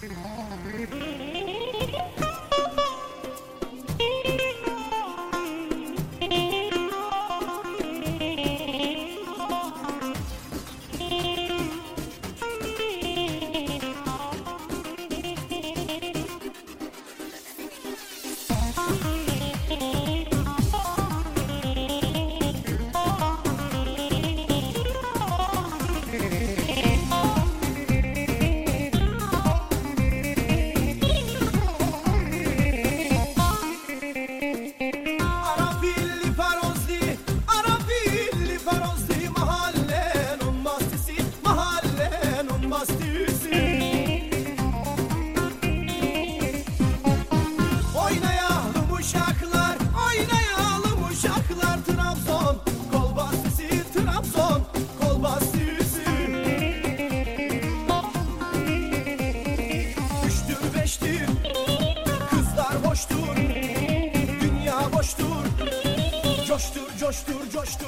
Oh, baby. Coştur coştur